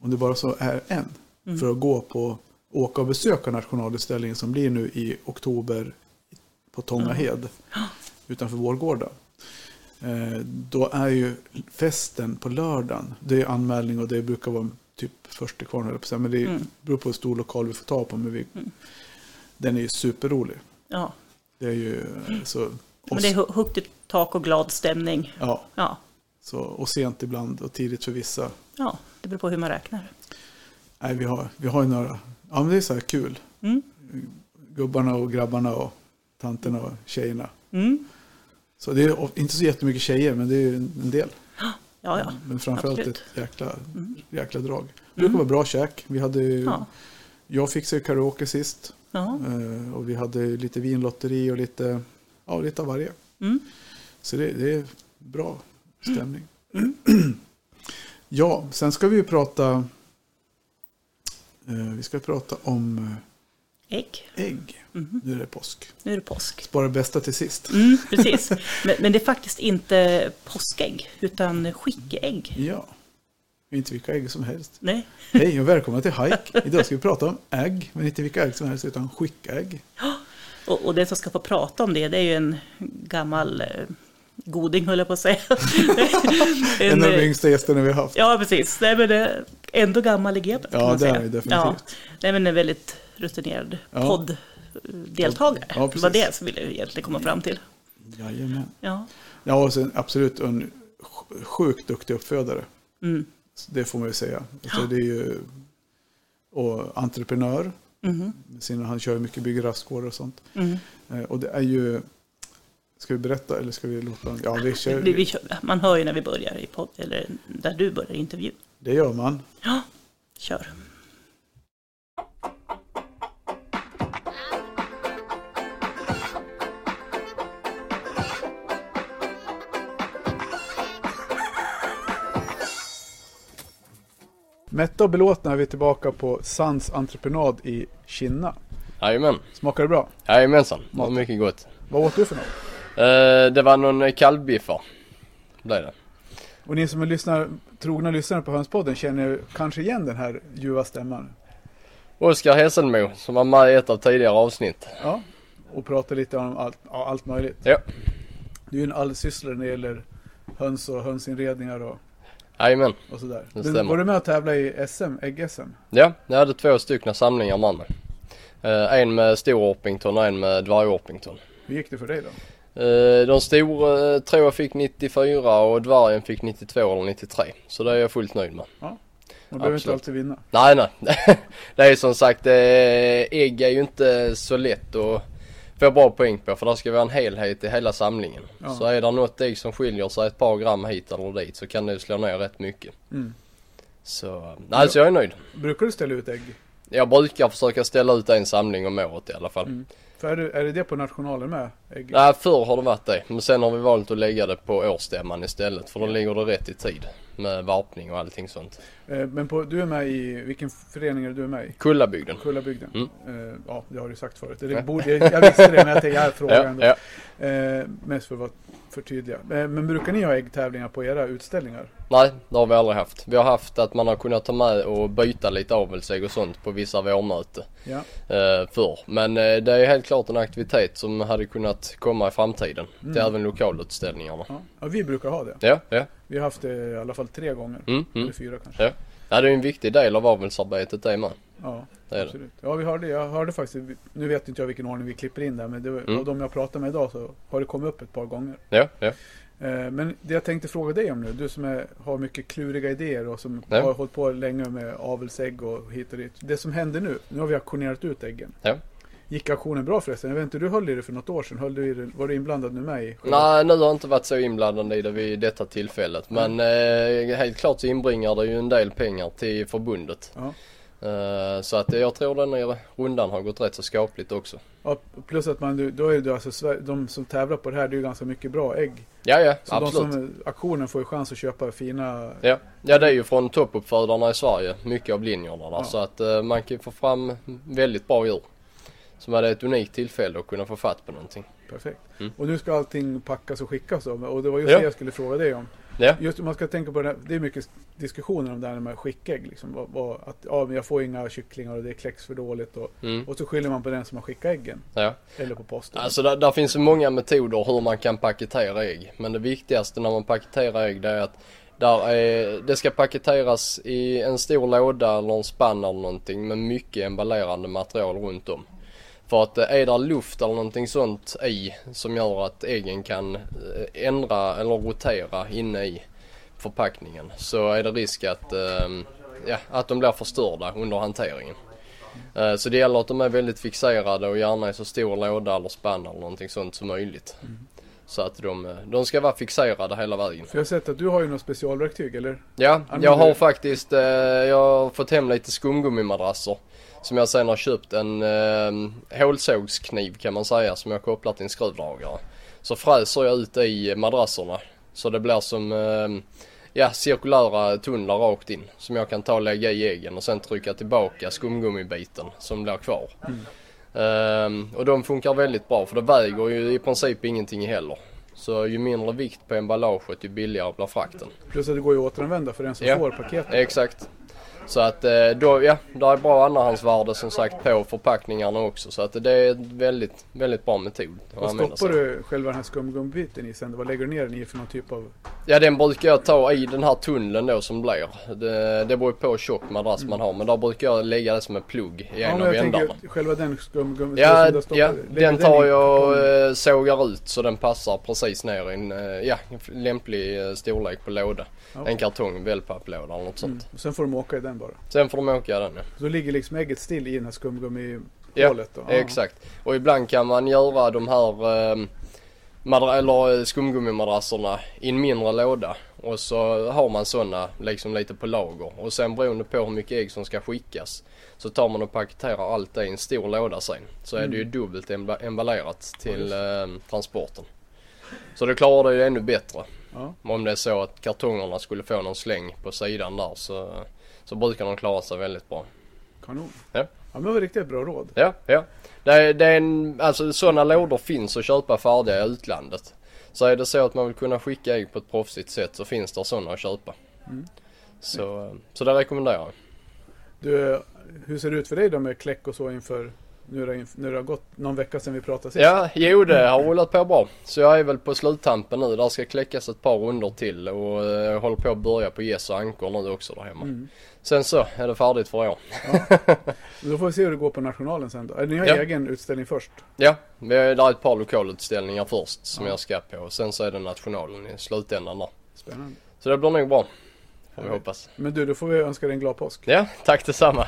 Speaker 2: om det bara så är en,
Speaker 1: Mm.
Speaker 2: för att gå på, åka och besöka nationalutställningen som blir nu i oktober på Tångahed utanför Vårgårda. Eh, då är ju festen på lördagen, det är anmälning och det brukar vara typ först till kvarn, men det
Speaker 1: Mm.
Speaker 2: beror på hur stor lokal vi får ta på. Men vi, Den är ju superrolig.
Speaker 1: Ja.
Speaker 2: Det är ju eh, så...
Speaker 1: Men det är högt i tak och glad stämning.
Speaker 2: ja,
Speaker 1: Ja.
Speaker 2: så, och sent ibland och tidigt för vissa.
Speaker 1: ja, det beror på hur man räknar.
Speaker 2: Nej, vi har, vi har ju några, ja men det är så här kul.
Speaker 1: Mm.
Speaker 2: Gubbarna och grabbarna och tanterna och tjejerna.
Speaker 1: Mm.
Speaker 2: Så det är inte så jättemycket tjejer, men det är en del.
Speaker 1: Ja, ja.
Speaker 2: Men framförallt
Speaker 1: absolut.
Speaker 2: ett jäkla, jäkla drag. Det brukar vara bra käk. Vi hade ju,
Speaker 1: Ja.
Speaker 2: Jag fixade karaoke sist.
Speaker 1: ja.
Speaker 2: eh, Och vi hade lite vinlotteri och lite, ja, lite av varje.
Speaker 1: Mm.
Speaker 2: Så det, det är bra stämning. ja, sen ska vi ju prata, eh, vi ska prata om
Speaker 1: Ägg.
Speaker 2: eh, ägg. Nu är det påsk.
Speaker 1: Nu är det påsk.
Speaker 2: Spara det bästa till sist.
Speaker 1: Mm, precis. Men, men det är faktiskt inte påskägg, utan skickeägg.
Speaker 2: Ja, inte vilka ägg som helst.
Speaker 1: Nej.
Speaker 2: Hej och välkomna till Hike. Idag ska vi prata om ägg, men inte vilka ägg som helst utan skickägg.
Speaker 1: Och, och den som ska få prata om det, det är ju en gammal eh, goding, höll jag på att säga.
Speaker 2: En
Speaker 1: en,
Speaker 2: av de
Speaker 1: eh,
Speaker 2: yngsta gästerna vi har haft.
Speaker 1: ja, precis. Nej, men är ändå gammal i gebet,
Speaker 2: Ja, det är det definitivt.
Speaker 1: Ja. Nej, men en väldigt rutinerad
Speaker 2: Ja.
Speaker 1: podddeltagare.
Speaker 2: Ja,
Speaker 1: det var det som ville egentligen komma fram till.
Speaker 2: Jajamän.
Speaker 1: Ja.
Speaker 2: Ja, och sen absolut en sj- sjukt duktig uppfödare.
Speaker 1: Mm.
Speaker 2: Det får man ju säga. Alltså, det är ju, och entreprenör.
Speaker 1: Mhm.
Speaker 2: Sina, han kör mycket bygger rastgårdar och sånt.
Speaker 1: Mm.
Speaker 2: Och det är ju... Ska vi berätta eller ska vi låta... Ja, vi kör,
Speaker 1: Vi, vi, kör- man hör ju när vi börjar i podd, eller där du börjar intervju.
Speaker 2: det gör man.
Speaker 1: Ja, kör.
Speaker 2: Mätta och belåtna är vi tillbaka på Sans entreprenad i Kinna.
Speaker 4: Jajamän,
Speaker 2: Smakar det bra?
Speaker 4: jajamensan. Det var mycket gott.
Speaker 2: Vad åt du för något?
Speaker 4: Eh, det var någon kalvbiffar. Blev det.
Speaker 2: Och ni som är lyssnar, trogna lyssnare på Hönspodden känner kanske igen den här ljuva stämman.
Speaker 4: Oskar Hesselmo som var med i ett av tidigare avsnitt.
Speaker 2: Ja, och pratar lite om allt, allt möjligt.
Speaker 4: Ja,
Speaker 2: Du är ju en allsysslare när det gäller höns och hönsinredningar och,
Speaker 4: jajamän.
Speaker 2: och sådär.
Speaker 4: Det
Speaker 2: Du,
Speaker 4: stämmer.
Speaker 2: var du med och tävla i SM, ägg-SM?
Speaker 4: Ja, jag hade två stycken samlingar med mig. Eh, en med stor Orpington och en med dvärg Orpington.
Speaker 2: Hur gick det för dig då?
Speaker 4: Eh, de stora eh, tror jag fick 94 och dvärgen fick 92 eller 93. Så det är jag fullt nöjd med.
Speaker 2: Man behöver inte alltid vinna.
Speaker 4: Nej, nej. det är som sagt, eh, ägg är ju inte så lätt att få bra poäng på för det ska vara en helhet i hela samlingen.
Speaker 2: Ja.
Speaker 4: Så är det något ägg som skiljer sig ett par gram hit eller dit så kan det slå ner rätt mycket.
Speaker 2: Mm.
Speaker 4: Så, nej så jag är nöjd.
Speaker 2: Brukar du ställa ut ägg?
Speaker 4: Jag brukar försöka ställa ut en samling om året i alla fall.
Speaker 2: Mm. För är det, är det det på nationalen med?
Speaker 4: Nej, förr har det varit det. Men sen har vi valt att lägga det på årsstämman istället för då ligger det rätt i tid. Med varpning och allting sånt.
Speaker 2: Eh, Men på, du är med i, vilken förening är du med i?
Speaker 4: Kullabygden.
Speaker 2: Kullabygden?
Speaker 4: Mm.
Speaker 2: Eh, ja, det har du sagt förut. Det borde, jag, visste det, men jag tänkte jag frågar ändå.
Speaker 4: ja.
Speaker 2: Eh, mest för att vara för tydliga. Eh, men brukar ni ha äggtävlingar på era utställningar?
Speaker 4: Nej, det har vi aldrig haft. Vi har haft att man har kunnat ta med och byta lite avelsägg och sånt på vissa vårmöte
Speaker 2: Ja.
Speaker 4: förr. Men det är helt klart en aktivitet som hade kunnat komma i framtiden. Till även lokalutställningarna.
Speaker 2: Ja. ja, vi brukar ha det.
Speaker 4: Ja, ja.
Speaker 2: Vi har haft det i alla fall tre gånger.
Speaker 4: Mm, mm.
Speaker 2: Eller fyra kanske.
Speaker 4: Ja. ja, det är en viktig del av avelsarbetet det med.
Speaker 2: Ja,
Speaker 4: Det är det.
Speaker 2: absolut. Ja, vi hörde, jag hörde faktiskt, nu vet inte jag vilken ordning vi klipper in där, men det
Speaker 4: Mm.
Speaker 2: av de jag pratade med idag så har det kommit upp ett par gånger.
Speaker 4: Ja, ja.
Speaker 2: Eh, men det jag tänkte fråga dig om nu, du som är, har mycket kluriga idéer och som
Speaker 4: Ja.
Speaker 2: har hållit på länge med avelsägg och hit och dit. Det som händer nu, nu har vi auktionerat ut äggen.
Speaker 4: Ja.
Speaker 2: Gick auktionen bra förresten? Jag vet inte, du höll i det för något år sedan. Höll du i det, var du inblandad nu med själva-
Speaker 4: Nej, nu har jag inte varit så inblandad i det vid detta tillfället. Men eh, helt klart så inbringar det ju en del pengar till förbundet.
Speaker 2: Ja.
Speaker 4: Eh, Så att jag tror den här rundan har gått rätt så skapligt också.
Speaker 2: Ja, plus att man, då är det alltså, de som tävlar på det här, det är ju ganska mycket bra ägg.
Speaker 4: Ja, ja,
Speaker 2: Så
Speaker 4: absolut.
Speaker 2: de som, aktionen får ju chans att köpa fina,
Speaker 4: Ja. ja, det är ju från toppuppfödarna i Sverige, mycket av linjerna där.
Speaker 2: Ja.
Speaker 4: Så att eh, man kan få fram väldigt bra djur. Som hade ett unikt tillfälle att kunna få fatt på någonting.
Speaker 2: perfekt.
Speaker 4: Mm.
Speaker 2: Och nu ska allting packas och skickas då. Och det var just
Speaker 4: Ja.
Speaker 2: det jag skulle fråga dig om.
Speaker 4: Ja,
Speaker 2: Just man ska tänka på det här, det är mycket diskussioner om det här med skickägg. Liksom. Vad, vad, att ja, men jag får inga kycklingar och det är kläcks för dåligt. Och,
Speaker 4: mm.
Speaker 2: och så skyller man på den som har skickat äggen.
Speaker 4: ja.
Speaker 2: Eller på posten.
Speaker 4: Alltså där, där finns ju många metoder hur man kan paketera ägg. Men det viktigaste när man paketerar ägg det är att där är, det ska paketeras i en stor låda eller en spann eller någonting med mycket emballerande material runt om. För att eh, är det luft eller någonting sånt i som gör att äggen kan eh, ändra eller rotera inne i förpackningen så är det risk att, eh, ja, att de blir förstörda under hanteringen. Så det gäller att de är väldigt fixerade och gärna i så stor låda eller spann eller någonting sånt som möjligt. Så att de, de ska vara fixerade hela vägen.
Speaker 2: För jag har sett att du har ju något specialverktyg, eller?
Speaker 4: Ja, jag har faktiskt jag har fått hem lite skumgummimadrasser. Som jag sen har köpt en eh, hålsågskniv kan man säga som jag kopplar till en skruvdragare. Så fräser jag ut i madrasserna. Så det blir som eh, ja, cirkulära tunnlar rakt in. Som jag kan ta och lägga i äggen och sen trycka tillbaka skumgummibiten som blir kvar. Ehm, och de funkar väldigt bra för det väger ju i princip ingenting heller. Så ju mindre vikt på emballaget ju billigare blir frakten.
Speaker 2: Plus att det går ju att återanvända för den som
Speaker 4: Ja.
Speaker 2: får paketet.
Speaker 4: Exakt. Så att eh, då, ja, det är bra andrahandsvärde som sagt på förpackningarna också. Så att det är en väldigt, väldigt bra metod
Speaker 2: Vad stoppar du själva den här skumgummibiten i sen? Vad lägger du ner den i för någon typ av...
Speaker 4: Ja den brukar jag ta i den här tunneln då som blir. Det, det beror på hur tjock madrass man har men där brukar jag lägga det som en plugg i en
Speaker 2: men
Speaker 4: av ändarna.
Speaker 2: själva den skumgummi...
Speaker 4: Ja, ja den tar jag och eh, sågar ut så den passar precis ner i en eh, ja, lämplig storlek på låda.
Speaker 2: Ja.
Speaker 4: En kartong, wellpapplåda eller något sånt.
Speaker 2: Mm. Och sen får de åka i den bara.
Speaker 4: Sen får de åka den ja.
Speaker 2: Så ligger liksom ägget still i den här skumgummihålet
Speaker 4: Ja,
Speaker 2: då?
Speaker 4: Exakt. Och ibland kan man göra de här eh, madra- eller eh, skumgummimadrasserna i en mindre låda. Och så har man sådana liksom lite på lager. Och sen beroende på hur mycket ägg som ska skickas så tar man och paketerar allt det i en stor låda sen. Så är det ju dubbelt emba- emballerat till eh, transporten. Så det klarar det ju ännu bättre.
Speaker 2: Ja.
Speaker 4: Om det är så att kartongerna skulle få någon släng på sidan där så, så brukar de klara sig väldigt bra.
Speaker 2: Kanon.
Speaker 4: Ja.
Speaker 2: Ja men det var riktigt bra råd.
Speaker 4: Ja, ja. Det är, det är en, alltså sådana lådor finns att köpa färdiga i utlandet. Så är det så att man vill kunna skicka ägg på ett proffsigt sätt så finns det sådana att köpa. Så, så det rekommenderar jag.
Speaker 2: Du, hur ser det ut för dig då med kläck och så inför nu, det, nu det har gått någon vecka sedan vi pratade sist?
Speaker 4: Ja, jo det har rullat på bra. Så jag är väl på sluttampen nu. Där ska kläckas ett par runder till och eh, jag håller på att börja på gäss och ankor nu också där hemma.
Speaker 2: Mm.
Speaker 4: Sen så är det färdigt för i år.
Speaker 2: Då får vi se hur det går på nationalen sen då. Ni har
Speaker 4: Ja.
Speaker 2: egen utställning först?
Speaker 4: Ja, vi har, där ett par lokalutställningar först som
Speaker 2: Ja.
Speaker 4: jag ska på. Sen så är det nationalen i slutändan där.
Speaker 2: Spännande.
Speaker 4: Så det blir nog bra. Får vi hoppas.
Speaker 2: Men du, då får vi önska dig en glad påsk.
Speaker 4: Ja, tack detsamma.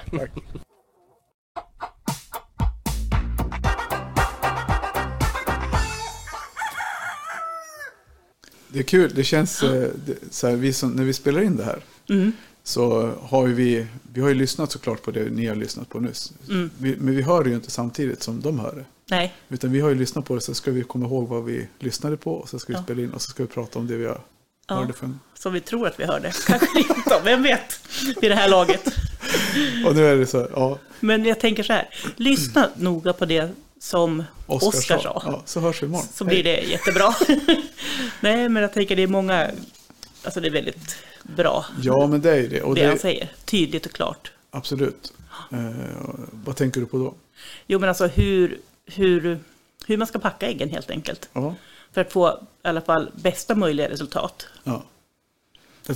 Speaker 2: Det är kul, det känns eh, så här, vi som, när vi spelar in det här
Speaker 1: Mm.
Speaker 2: så har ju vi, vi har ju lyssnat såklart på det ni har lyssnat på nyss.
Speaker 1: Mm.
Speaker 2: Vi, men vi hör det ju inte samtidigt som de hör det.
Speaker 1: Nej,
Speaker 2: Utan vi har ju lyssnat på det så ska vi komma ihåg vad vi lyssnade på och så ska vi
Speaker 1: Ja.
Speaker 2: spela in och så ska vi prata om det vi har
Speaker 1: Ja.
Speaker 2: hörde för en...
Speaker 1: som vi tror att vi hörde. Kanske inte, vem vet, vid det här laget.
Speaker 2: Och nu är det så här, ja,
Speaker 1: Men jag tänker så här, lyssna noga på det som
Speaker 2: Oskar,
Speaker 1: Oskar sa.
Speaker 2: Ja, så hörs vi imorgon.
Speaker 1: Så blir det jättebra. Nej, men jag tänker det är många, alltså det är väldigt bra
Speaker 2: Ja, men det är det. Och
Speaker 1: det han
Speaker 2: det
Speaker 1: säger. Tydligt och klart.
Speaker 2: absolut. Eh, vad tänker du på då?
Speaker 1: Jo, men alltså hur, hur, hur man ska packa äggen helt enkelt.
Speaker 2: Ja,
Speaker 1: För att få i alla fall bästa möjliga resultat.
Speaker 2: ja.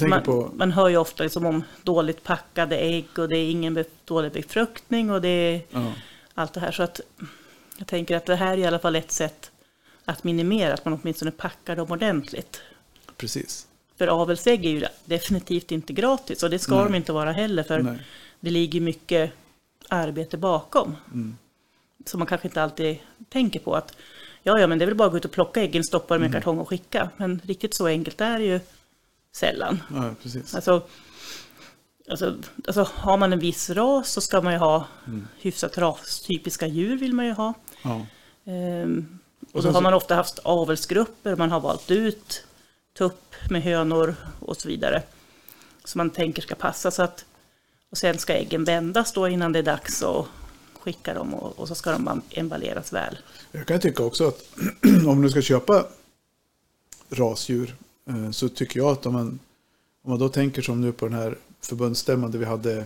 Speaker 1: Man,
Speaker 2: på...
Speaker 1: man hör ju ofta liksom om dåligt packade ägg och det är ingen dålig befruktning och det är
Speaker 2: Ja,
Speaker 1: allt det här. Så att jag tänker att det här är i alla fall ett sätt att minimera att man åtminstone packar dem ordentligt.
Speaker 2: precis.
Speaker 1: För avelsägg är ju definitivt inte gratis och det ska
Speaker 2: Nej.
Speaker 1: de inte vara heller för
Speaker 2: Nej.
Speaker 1: det ligger mycket arbete bakom.
Speaker 2: Mm.
Speaker 1: Som man kanske inte alltid tänker på att ja, ja, men det är väl bara att gå ut och plocka äggen, stoppa dem i en kartong och skicka. Men riktigt så enkelt är det ju sällan.
Speaker 2: Ja, precis.
Speaker 1: Alltså, Alltså, alltså har man en viss ras så ska man ju ha hyfsat rastypiska djur vill man ju ha.
Speaker 2: Ja.
Speaker 1: Ehm, och
Speaker 2: sen
Speaker 1: har man ofta haft avelsgrupper, man har valt ut tupp med hönor och så vidare. Som man tänker ska passa. Så att, och sen ska äggen vändas då innan det är dags att skicka dem och, och så ska de emballeras väl.
Speaker 2: Jag kan tycka också att om du ska köpa rasdjur eh, så tycker jag att om man, om man då tänker som nu på den här förbundsstämman där vi hade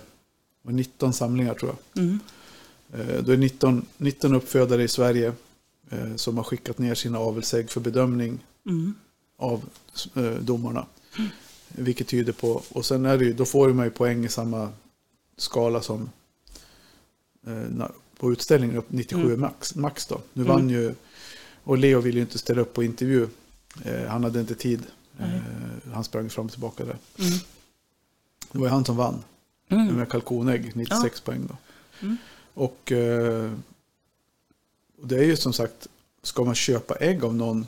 Speaker 2: var 19 samlingar tror jag.
Speaker 1: Mm.
Speaker 2: Eh, Då är 19, 19 uppfödare i Sverige eh, som har skickat ner sina avelsägg för bedömning
Speaker 1: Mm.
Speaker 2: av eh, domarna. Vilket tyder på, och sen är det ju, då får man ju poäng i samma skala som på utställningen upp 97
Speaker 1: Mm.
Speaker 2: max, max då. Nu
Speaker 1: Mm.
Speaker 2: vann ju, och Leo ville ju inte ställa upp på intervju. Han hade inte tid. Han sprang fram och tillbaka där.
Speaker 1: Mm.
Speaker 2: Det var ju han som vann
Speaker 1: Mm.
Speaker 2: med kalkonägg, 96 poäng då. Och, eh, och det är ju som sagt, ska man köpa ägg av någon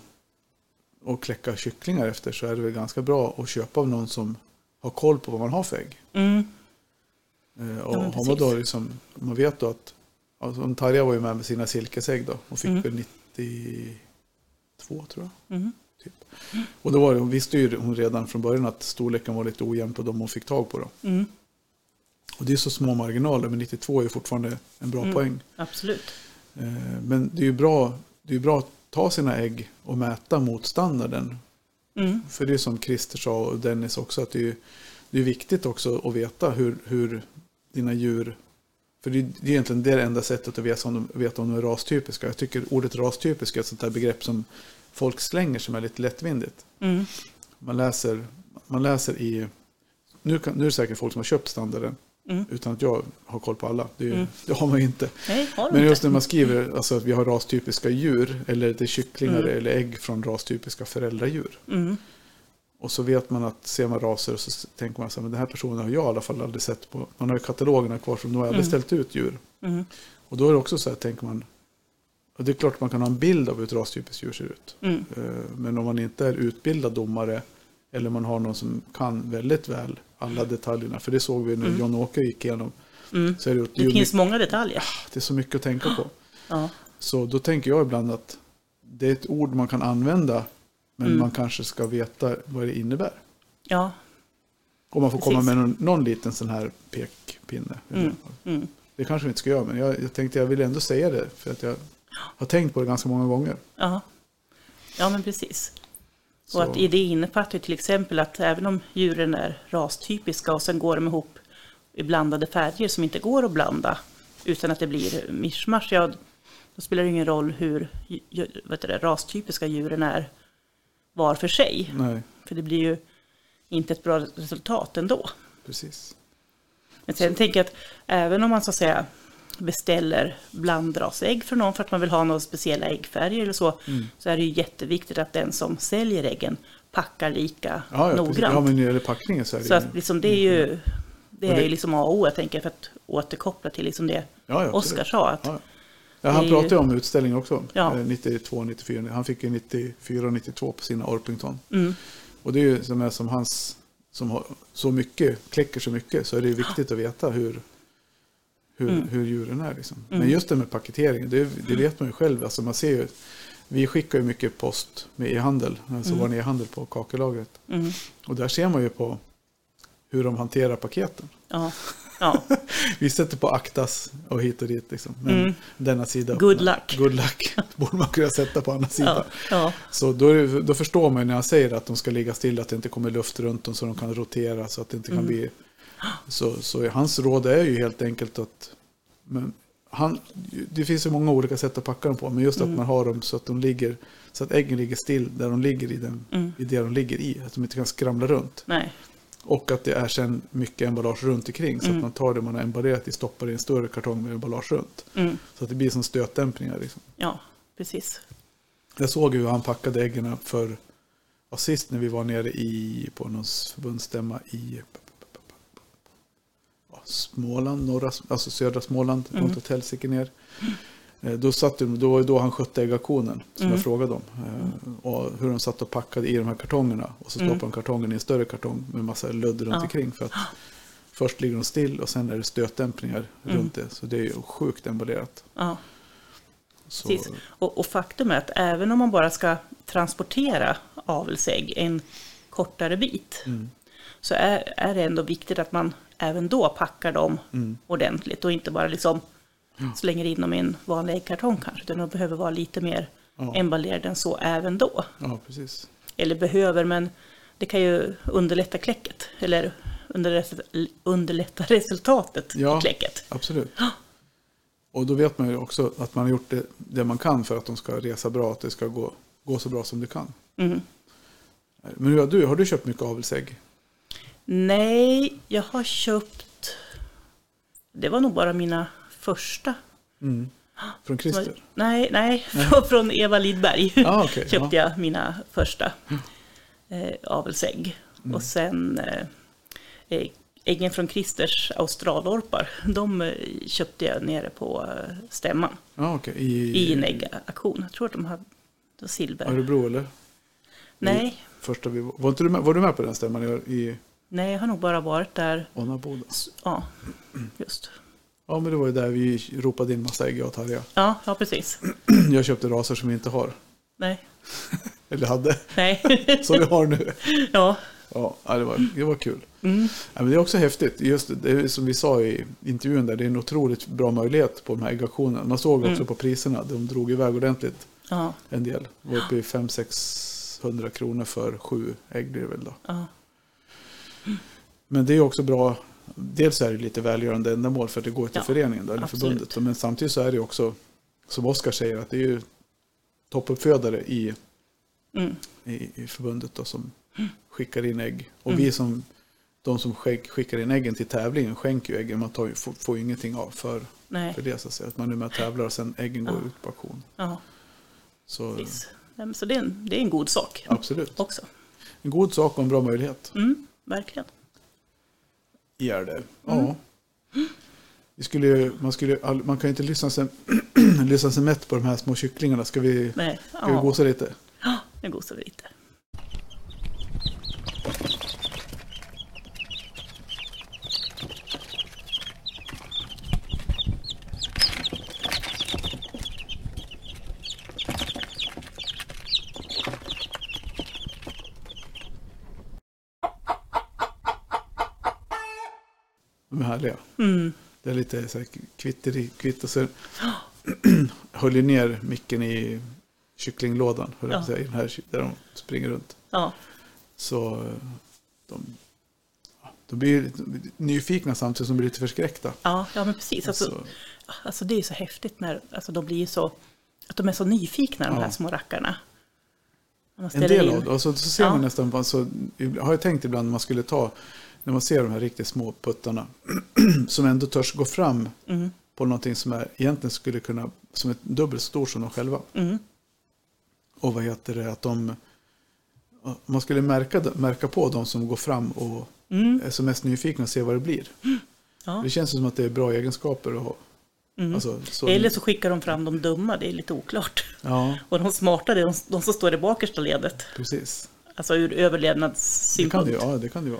Speaker 2: och kläcka kycklingar efter så är det väl ganska bra att köpa av någon som har koll på vad man har för ägg.
Speaker 1: Mm.
Speaker 2: Eh, och har man då liksom, man vet då att, alltså, Tarja var ju med med sina silkesägg då och fick
Speaker 1: Mm.
Speaker 2: väl 92 tror jag.
Speaker 1: Mm.
Speaker 2: Och då var det, hon visste ju hon redan från början att storleken var lite ojämn på de hon fick tag på då.
Speaker 1: Mm.
Speaker 2: Och det är så små marginaler, men 92 är fortfarande en bra
Speaker 1: Mm.
Speaker 2: poäng.
Speaker 1: Absolut.
Speaker 2: Eh, Men det är ju bra, det är bra att ta sina ägg och mäta mot standarden.
Speaker 1: Mm.
Speaker 2: För det är som Christer sa och Dennis också, att det är, det är viktigt också att veta hur, hur dina djur... För det är egentligen det enda sättet att veta om, de, veta om de är rastypiska. Jag tycker ordet rastypisk är ett sånt där begrepp som folk slänger som är lite lättvindigt.
Speaker 1: Mm.
Speaker 2: Man läser, man läser i... Nu, kan, nu är det säkert folk som har köpt standarden
Speaker 1: Mm.
Speaker 2: utan att jag har koll på alla. Det,
Speaker 1: Mm.
Speaker 2: det har man ju inte.
Speaker 1: Nej, har
Speaker 2: Men
Speaker 1: inte.
Speaker 2: just när man skriver alltså att vi har rastypiska djur eller det är kycklingar
Speaker 1: Mm.
Speaker 2: eller ägg från rastypiska föräldradjur.
Speaker 1: Mm.
Speaker 2: Och så vet man att ser man raser och så tänker man så här, men den här personen har jag i alla fall aldrig sett på. Man har ju katalogerna kvar som de har aldrig
Speaker 1: Mm.
Speaker 2: ställt ut djur.
Speaker 1: Mm.
Speaker 2: Och då är det också så här, tänker man, och det är klart man kan ha en bild av hur ett rastypiskt djur ser ut. Eh, Men om man inte är utbildad domare eller man har någon som kan väldigt väl alla detaljerna, för det såg vi när
Speaker 1: Mm.
Speaker 2: John-Åke gick igenom.
Speaker 1: Mm.
Speaker 2: Så är det,
Speaker 1: Det finns många detaljer.
Speaker 2: det är så mycket att tänka på.
Speaker 1: Ja.
Speaker 2: Så då tänker jag ibland att det är ett ord man kan använda, men
Speaker 1: Mm.
Speaker 2: man kanske ska veta vad det innebär.
Speaker 1: Ja.
Speaker 2: Om man får komma
Speaker 1: Precis.
Speaker 2: med någon, någon liten sån här pekpinne.
Speaker 1: Mm. Mm.
Speaker 2: Det kanske vi inte ska göra, men jag, jag tänkte jag vill ändå säga det. För att jag har tänkt på det ganska många gånger.
Speaker 1: Ja. ja, men precis.
Speaker 2: Så,
Speaker 1: Och att det innefattar till exempel att även om djuren är rastypiska och sen går de ihop i blandade färger som inte går att blanda utan att det blir mischmasch, ja, då spelar det ingen roll hur heter det, rastypiska djuren är var för sig.
Speaker 2: Nej,
Speaker 1: För det blir ju inte ett bra resultat ändå.
Speaker 2: precis.
Speaker 1: Men sen tänker jag att även om man så att säga beställer blandrasägg för någon för att man vill ha några speciella äggfärger eller så,
Speaker 2: Mm.
Speaker 1: så är det ju jätteviktigt att den som säljer äggen packar lika
Speaker 2: Ja, ja,
Speaker 1: noggrant.
Speaker 2: ja men när det gäller packningen så är det
Speaker 1: så att liksom det är ju det
Speaker 2: Och
Speaker 1: är
Speaker 2: det-
Speaker 1: liksom A och O, jag tänker, för att återkoppla till liksom det
Speaker 2: ja, ja,
Speaker 1: Oskar sa. Att,
Speaker 2: Ja. Ja, han
Speaker 1: det
Speaker 2: pratade ju om utställningen också.
Speaker 1: Ja.
Speaker 2: Eh, 92, 94. Han fick ju 94 och 92 på sina Orpington.
Speaker 1: mm,
Speaker 2: Och det är ju som är som hans, som har så mycket, kläcker så mycket, så är det ju viktigt att veta hur, hur,
Speaker 1: Mm.
Speaker 2: hur djuren är. Liksom.
Speaker 1: Mm.
Speaker 2: Men just det med paketering, det, det vet man ju själv. Alltså man ser ju, vi skickar ju mycket post med e-handel, alltså
Speaker 1: Mm.
Speaker 2: vår e-handel på kakelagret.
Speaker 1: mm,
Speaker 2: Och där ser man ju på hur de hanterar paketen.
Speaker 1: ja, ja,
Speaker 2: Vi sätter på aktas och hit och dit. Liksom. Men
Speaker 1: Mm.
Speaker 2: denna sida.
Speaker 1: Good luck.
Speaker 2: Good luck. Borde man kunna sätta på andra sidan.
Speaker 1: ja, ja,
Speaker 2: Så då, då förstår man när han säger att de ska ligga still, att det inte kommer luft runt dem så de kan rotera så att det inte kan
Speaker 1: Mm.
Speaker 2: bli... Så, så hans råd är ju helt enkelt att... Men han, det finns ju många olika sätt att packa dem på, men just att
Speaker 1: Mm.
Speaker 2: man har dem så att de ligger... Så att äggen ligger still där de ligger i, den,
Speaker 1: mm,
Speaker 2: i det de ligger i. Att de inte kan skramla runt.
Speaker 1: nej,
Speaker 2: Och att det är sen mycket emballage runt omkring. Så
Speaker 1: Mm.
Speaker 2: att man tar det man har emballerat i, stoppar i en större kartong med emballage runt.
Speaker 1: mm,
Speaker 2: Så att det blir som stötdämpningar. Liksom.
Speaker 1: ja, precis.
Speaker 2: Jag såg hur han packade äggen för ja, sist när vi var nere i, på någon förbundsstämma i Småland, norra, alltså södra Småland,
Speaker 1: Mm.
Speaker 2: långt åt helsike ner. Eh, Då, satt då var det då han skötte äggaktionen, som
Speaker 1: Mm.
Speaker 2: jag frågade om. Eh, Och hur de satt och packade i de här kartongerna. Och så
Speaker 1: Mm.
Speaker 2: stoppade de kartongen i en större kartong med massa ludd runt
Speaker 1: Ja.
Speaker 2: omkring. För att Först ligger de still och sen är det stötdämpningar
Speaker 1: Mm.
Speaker 2: runt det. Så det är ju sjukt emballerat.
Speaker 1: Ja. Och, och faktum är att även om man bara ska transportera avelsägg en kortare bit
Speaker 2: Mm.
Speaker 1: så är, är det ändå viktigt att man även då packar dem
Speaker 2: Mm.
Speaker 1: ordentligt och inte bara liksom slänger in dem i en vanlig äggkartong kanske. Utan de behöver vara lite mer
Speaker 2: Ja.
Speaker 1: emballerade än så även då.
Speaker 2: Ja, precis.
Speaker 1: Eller behöver, men det kan ju underlätta kläcket. Eller underlätta, underlätta resultatet
Speaker 2: Ja.
Speaker 1: i kläcket.
Speaker 2: Absolut. Och då vet man ju också att man har gjort det, det man kan för att de ska resa bra, att det ska gå, gå så bra som det kan.
Speaker 1: Mm.
Speaker 2: Men hur har du, har du köpt mycket avelsägg?
Speaker 1: Nej, jag har köpt... Det var nog bara mina första.
Speaker 2: Mm. Från Christer?
Speaker 1: Nej, nej, från, från Eva Lidberg
Speaker 2: Ah, okej,
Speaker 1: köpte
Speaker 2: ja.
Speaker 1: jag mina första eh, avelsägg.
Speaker 2: Mm.
Speaker 1: Och sen eh, äggen från Christers australorpar, de eh, köpte jag nere på eh, stämman
Speaker 2: Ja, okej. I,
Speaker 1: i en äggaktion. Jag tror att de hade silver.
Speaker 2: Örebro eller?
Speaker 1: Nej,
Speaker 2: Första vi, var, inte du med, var du med på den stämman i, i
Speaker 1: nej, jag har nog bara varit där.
Speaker 2: Onnaboda?
Speaker 1: Ja, just.
Speaker 2: Ja, men det var ju där vi ropade in massa ägg, jag och Tarja.
Speaker 1: Ja, ja precis.
Speaker 2: Jag köpte raser som vi inte har.
Speaker 1: Nej,
Speaker 2: Eller hade.
Speaker 1: nej.
Speaker 2: Som vi har nu.
Speaker 1: ja.
Speaker 2: Ja, det var, det var kul.
Speaker 1: Mm.
Speaker 2: Ja, men det är också häftigt. Just det, som vi sa i intervjun där, det är en otroligt bra möjlighet på de här äggaktionerna. Man såg också
Speaker 1: Mm.
Speaker 2: på priserna, de drog iväg ordentligt
Speaker 1: Ja,
Speaker 2: en del. Det var uppe i 500-600 kronor för sju ägg blir det väl då.
Speaker 1: ja,
Speaker 2: Men det är också bra, dels är det lite välgörande ändamål för att det går till
Speaker 1: Ja,
Speaker 2: föreningen då, eller
Speaker 1: absolut.
Speaker 2: förbundet. Men samtidigt så är det också, som Oskar säger, att det är ju toppuppfödare i,
Speaker 1: mm.
Speaker 2: i, i förbundet då, som skickar in ägg. Och vi som, de som skick- skickar in äggen till tävlingen skänker ju äggen, man tar ju, får, får ju ingenting av för,
Speaker 1: nej.
Speaker 2: för det så att säga. Att man är med och tävlar och sen äggen går
Speaker 1: Ja.
Speaker 2: ut på auktion.
Speaker 1: Ja,
Speaker 2: Så
Speaker 1: Så det är, en, det är en god sak
Speaker 2: absolut.
Speaker 1: också.
Speaker 2: En god sak och en bra möjlighet.
Speaker 1: Mm, verkligen.
Speaker 2: Är det. Ja. Vi skulle, man, skulle, man kan ju inte lyssna sig, lyssna sig mätt på de här små kycklingarna. Ska vi,
Speaker 1: Nej,
Speaker 2: ska vi gosa lite?
Speaker 1: Ja, nu gosar vi lite.
Speaker 2: De är härliga.
Speaker 1: Mm.
Speaker 2: Det är lite så här kvitter, kvitt och så höll ju ner micken i kycklinglådan. höll
Speaker 1: Ja.
Speaker 2: säga, i den här, där de springer runt.
Speaker 1: Ja,
Speaker 2: Så eh, de, de blir lite nyfikna samtidigt som de blir lite förskräckta.
Speaker 1: ja, ja men precis. Alltså,
Speaker 2: Alltså,
Speaker 1: alltså, det är så häftigt när alltså, de blir så, att de är så nyfikna, de
Speaker 2: Ja.
Speaker 1: här små rackarna.
Speaker 2: En del
Speaker 1: in-
Speaker 2: av det. Och så, så ser
Speaker 1: Ja.
Speaker 2: man nästan, så, har jag tänkt ibland när man skulle ta, när man ser de här riktigt små puttarna, som ändå törs gå fram
Speaker 1: Mm,
Speaker 2: på någonting som är, egentligen skulle kunna, som är dubbelt så stort som de själva.
Speaker 1: mm,
Speaker 2: Och vad heter det, att de, man skulle märka, märka på de som går fram och
Speaker 1: mm,
Speaker 2: är som mest nyfikna och se vad det blir.
Speaker 1: ja.
Speaker 2: Det känns som att det är bra egenskaper att ha.
Speaker 1: Mm.
Speaker 2: Alltså, så,
Speaker 1: Eller så skickar de fram de dumma, det är lite oklart.
Speaker 2: Ja,
Speaker 1: Och de smarta, det är de, de som står i bakersta ledet.
Speaker 2: precis.
Speaker 1: Alltså ur
Speaker 2: Det kan
Speaker 1: överlevnadssynpunkt.
Speaker 2: det ja, kan det ju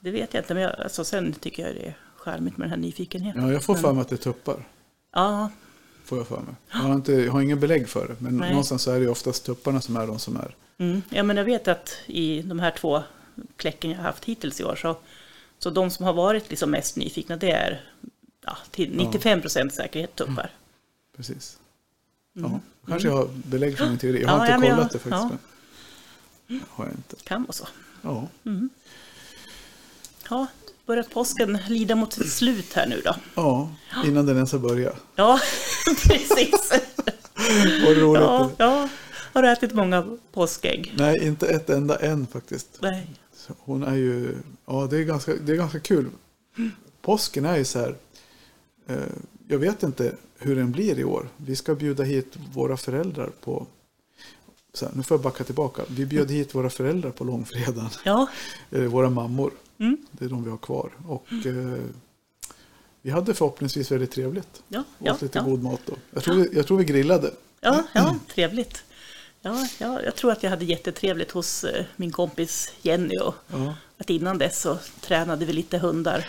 Speaker 2: vara.
Speaker 1: vet jag inte, men jag, alltså, sen tycker jag det är charmigt med den här nyfikenheten.
Speaker 2: Ja, jag får
Speaker 1: Men-
Speaker 2: för mig att det är tuppar.
Speaker 1: Ja,
Speaker 2: Får jag för mig. Jag har, inte, jag har ingen belägg för det. Men
Speaker 1: Nej.
Speaker 2: någonstans så är det oftast tupparna som är de som är.
Speaker 1: mm. ja, men jag vet att i de här två kläcken jag har haft hittills i år så, så de som har varit liksom mest nyfikna det är ja, till 95 procent säkerhet tuppar.
Speaker 2: Precis. Ja, kanske jag har belägg för min teori. Jag
Speaker 1: Mm. Ja,
Speaker 2: har inte
Speaker 1: men jag-
Speaker 2: kollat det faktiskt.
Speaker 1: ja.
Speaker 2: Men har jag inte.
Speaker 1: Kan vara så.
Speaker 2: Ja.
Speaker 1: Ja, börjar påsken lida mot sitt slut här nu då.
Speaker 2: ja, innan den ens har börjat.
Speaker 1: Ja, precis.
Speaker 2: Vad roligt.
Speaker 1: Ja, ja. Har du ätit många påskägg?
Speaker 2: Nej, inte ett enda än faktiskt.
Speaker 1: Nej.
Speaker 2: Så Hon är ju, ja det är ganska, det är ganska kul. Påsken är ju så här, eh, jag vet inte hur den blir i år. Vi ska bjuda hit våra föräldrar på, här, nu får jag backa tillbaka. Vi bjöd hit våra föräldrar på långfredagen,
Speaker 1: Ja,
Speaker 2: eh, våra mammor.
Speaker 1: Mm.
Speaker 2: Det är de vi har kvar. Och eh, vi hade förhoppningsvis väldigt trevligt.
Speaker 1: ja,
Speaker 2: Och
Speaker 1: ja,
Speaker 2: åt lite
Speaker 1: ja.
Speaker 2: god mat då. Jag tror, vi, jag tror vi grillade.
Speaker 1: ja, ja trevligt. Ja, ja, jag tror att jag hade jättetrevligt hos eh, min kompis Jenny och
Speaker 2: Ja,
Speaker 1: att innan dess så tränade vi lite hundar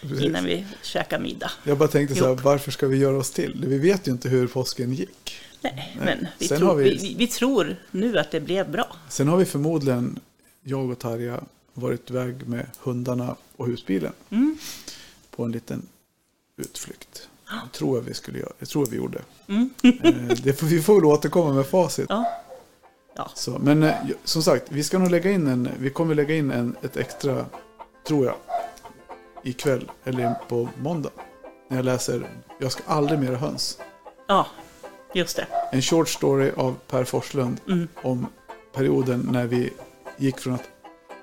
Speaker 2: Precis.
Speaker 1: innan vi käkar middag.
Speaker 2: Jag bara tänkte så här, varför ska vi göra oss till? Vi vet ju inte hur påsken gick.
Speaker 1: Nej, men vi tror,
Speaker 2: vi...
Speaker 1: Vi, vi tror nu att det blev bra.
Speaker 2: Sen har vi förmodligen, jag och Tarja, varit iväg med hundarna och husbilen.
Speaker 1: Mm.
Speaker 2: På en liten utflykt. Jag tror jag vi skulle göra. Jag tror vi gjorde.
Speaker 1: Mm.
Speaker 2: Eh, det får, vi får väl återkomma med facit.
Speaker 1: Ja. Ja.
Speaker 2: Så, men eh, som sagt, vi ska nog lägga in en, vi kommer lägga in en, ett extra, tror jag, ikväll eller på måndag. När jag läser Jag ska aldrig mera höns.
Speaker 1: ja, just det.
Speaker 2: En short story av Per Forslund
Speaker 1: Mm.
Speaker 2: om perioden när vi gick från att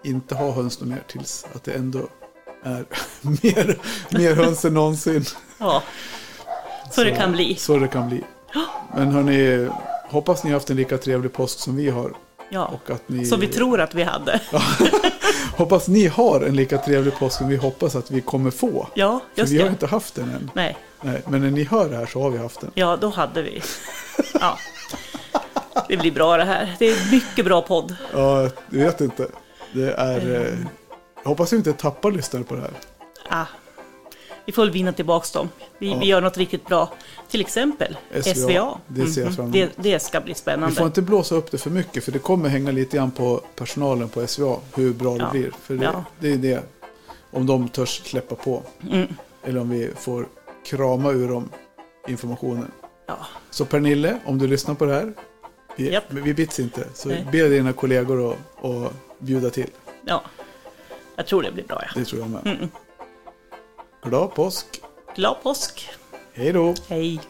Speaker 2: inte ha höns mer tills att det ändå är mer, mer höns än någonsin.
Speaker 1: Ja. Så, det kan bli.
Speaker 2: Så det kan bli. Men hörni, hoppas ni har haft en lika trevlig påsk som vi har.
Speaker 1: Ja.
Speaker 2: Och att ni,
Speaker 1: Som vi tror att vi hade.
Speaker 2: Hoppas ni har en lika trevlig påsk som vi hoppas att vi kommer få.
Speaker 1: Ja,
Speaker 2: För
Speaker 1: just
Speaker 2: vi har
Speaker 1: det.
Speaker 2: inte haft den än.
Speaker 1: Nej,
Speaker 2: Nej, men när ni hör det här så har vi haft den.
Speaker 1: ja, då hade vi. Ja. Det blir bra det här. Det är mycket bra podd.
Speaker 2: Ja, jag vet inte. Det är... Eh, jag hoppas vi inte tappar lyssnare på det här.
Speaker 1: Ah. Vi får väl vinna tillbaka dem. Vi, vi gör något riktigt bra. Till exempel
Speaker 2: SVA.
Speaker 1: SVA.
Speaker 2: Det ser jag
Speaker 1: Mhm.
Speaker 2: fram emot.
Speaker 1: det, det ska bli
Speaker 2: Vi
Speaker 1: spännande.
Speaker 2: får inte blåsa upp det för mycket för det kommer hänga lite grann på personalen på SVA. Hur bra det
Speaker 1: Ja.
Speaker 2: blir. För det,
Speaker 1: Ja.
Speaker 2: det är det. Om de törs släppa på.
Speaker 1: Mm.
Speaker 2: Eller om vi får krama ur dem informationen.
Speaker 1: Ja.
Speaker 2: Så Pernille, om du lyssnar på det här. Vi,
Speaker 1: Japp.
Speaker 2: vi bits inte. Så
Speaker 1: Nej.
Speaker 2: be dina kollegor att bjuda till.
Speaker 1: ja, jag tror det blir bra. Ja.
Speaker 2: Det tror jag med.
Speaker 1: Mm.
Speaker 2: Glad påsk.
Speaker 1: Glad påsk!
Speaker 2: Hej då.
Speaker 1: Hej!